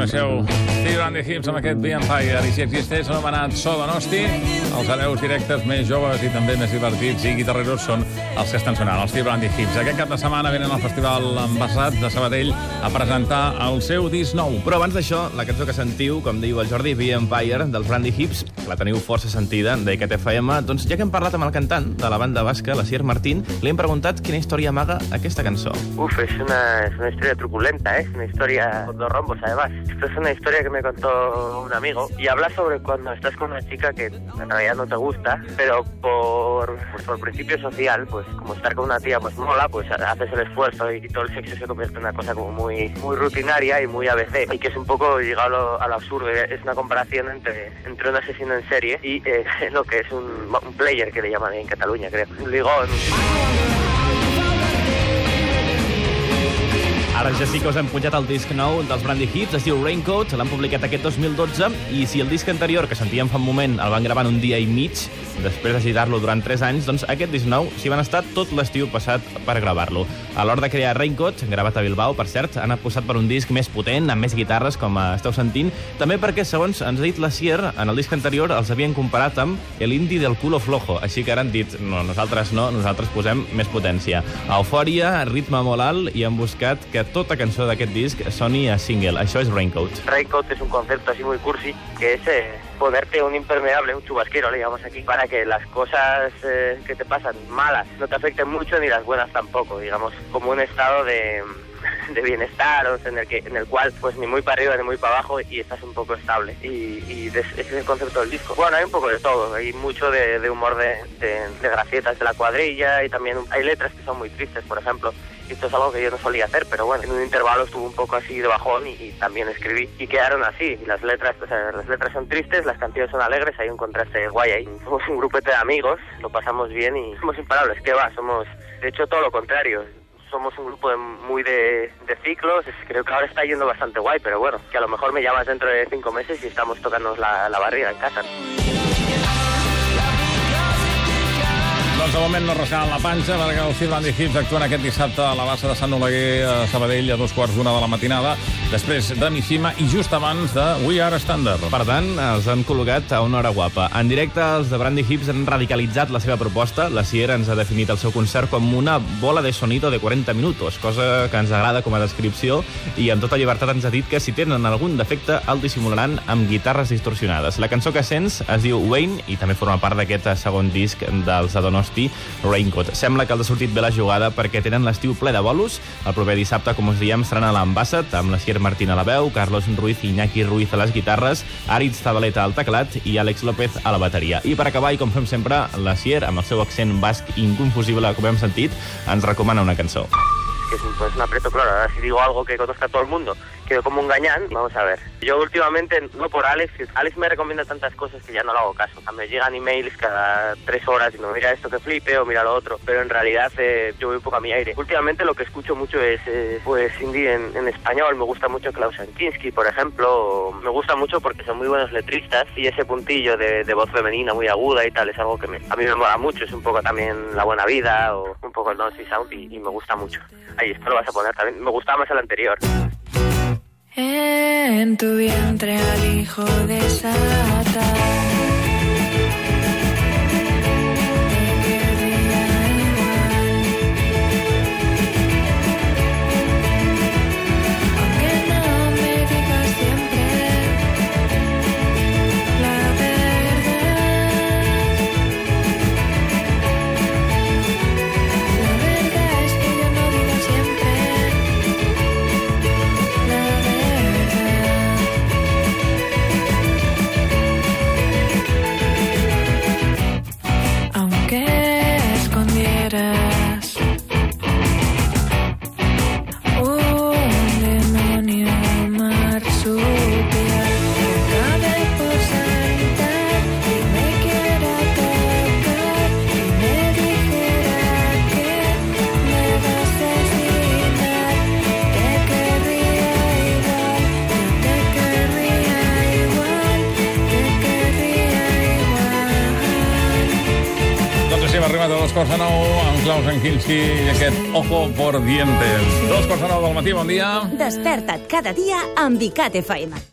coneixeu Steve Andy Hips amb aquest The Empire i si existeix anomenat So Donosti els hereus directes més joves i també més divertits i guitarreros són els que estan sonant, els Steve Andy Hips. Aquest cap de setmana venen al Festival Ambassat de Sabadell a presentar el seu disc nou. Però abans d'això, la cançó que sentiu, com diu el Jordi, The Empire, dels Brandy Hips, la teniu força sentida, d'Eket FM, doncs ja que hem parlat amb el cantant de la banda basca, la Sier Martín, li hem preguntat quina història amaga aquesta cançó. Uf, es una, es una historia truculenta, ¿eh? es una historia con dos rombos además. Esto es una historia que me contó un amigo y habla sobre cuando estás con una chica que en realidad no te gusta, pero por, pues por principio social, pues como estar con una tía pues mola, pues haces el esfuerzo y todo el sexo se convierte en una cosa como muy, muy rutinaria y muy ABC y que es un poco llegado a lo, a lo absurdo. Es una comparación entre, entre un asesino en serie y eh, lo que es un, un player que le llaman en Cataluña, creo. Un ligón. Ara ja sí que us hem pujat el disc nou dels Brandy Hips, es diu Raincoat, l'han publicat aquest 2012, i si el disc anterior, que sentíem fa un moment, el van gravar en un dia i mig, després de girar-lo durant 3 anys, doncs aquest disc nou s'hi van estar tot l'estiu passat per gravar-lo. A l'hora de crear Raincoat, gravat a Bilbao, per cert, han apostat per un disc més potent, amb més guitarres, com esteu sentint, també perquè, segons ens ha dit la Sier, en el disc anterior els havien comparat amb el indie del culo flojo, així que ara han dit, no, nosaltres no, nosaltres posem més potència. Eufòria, ritme molt alt, i han buscat que tota cançó d'aquest disc soni a single. Això és Raincoat. Raincoat es un concepto así muy cursi, que es eh, ponerte un impermeable, un chubasquero, le llamamos aquí, para que las cosas eh, que te pasan malas no te afecten mucho ni las buenas tampoco, digamos, como un estado de, de bienestar o en el que en el cual pues ni muy para arriba ni muy para abajo y estás un poco estable y, y des- ese es el concepto del disco bueno hay un poco de todo hay mucho de, de humor de, de, de gracietas de la cuadrilla y también hay letras que son muy tristes por ejemplo esto es algo que yo no solía hacer pero bueno en un intervalo estuve un poco así de bajón y, también escribí. Y quedaron así las letras o sea, las letras son tristes las canciones son alegres hay un contraste guay ahí. Somos un grupete de amigos lo pasamos bien y somos imparables qué va somos de hecho todo lo contrario. Somos un grupo de- muy de, ciclos, creo que ahora está yendo bastante guay, pero bueno, que a lo mejor me llamas dentro de cinco meses y estamos tocándonos la, la barriga en casa. Moment no rascaran la panxa perquè els Andy Hips actuen aquest dissabte a la bassa de Sant Oleguer a Sabadell a dos quarts d'una de la matinada, després de Mishima i just abans de We Are Standard. Per tant, els han col·locat a una hora guapa. En directe, els de Brandy Hips han radicalitzat la seva proposta. La Sierra ens ha definit el seu concert com una bola de sonido de 40 minutos, cosa que ens agrada com a descripció, i amb tota llibertat ens ha dit que si tenen algun defecte el dissimularan amb guitarres distorsionades. La cançó que sents es diu Wayne i també forma part d'aquest segon disc dels de Donosti, Raincoat. Sembla que els ha sortit bé la jugada perquè tenen l'estiu ple de bolos. El proper dissabte, com us diem, seran a l'Ambassat, amb la Sier Martín a la veu, Carlos Ruiz i Iñaki Ruiz a les guitarres, Aritz Zabaleta al teclat i Àlex López a la bateria. I per acabar, i com fem sempre, la Sier, amb el seu accent basc inconfusible, com hem sentit, ens recomana una cançó. que pues, un aprieto, claro. Ahora si digo algo que conozca todo el mundo, quedo como un gañán. Vamos a ver. Yo últimamente, no por Alex, que Alex me recomienda tantas cosas que ya no le hago caso. Me llegan emails cada tres horas y me mira esto que flipe o mira lo otro. Pero en realidad eh, yo voy un poco a mi aire. Últimamente lo que escucho mucho es eh, pues indie en, en español. Me gusta mucho Klaus Ankinski, por ejemplo. Me gusta mucho porque son muy buenos letristas y ese puntillo de, de voz femenina muy aguda y tal es algo que me, a mí me mola mucho. Es un poco también La Buena Vida o un poco el Noisy Sound y, y me gusta mucho. Ahí, esto lo vas a poner también. Me gustaba más el anterior. En tu vientre al hijo desatar. Arribat a dos quarts de nou amb Klaus Ankinski i aquest Ojo por Dientes. Dos quarts de nou del matí, bon dia. Desperta't cada dia amb ICAT FM.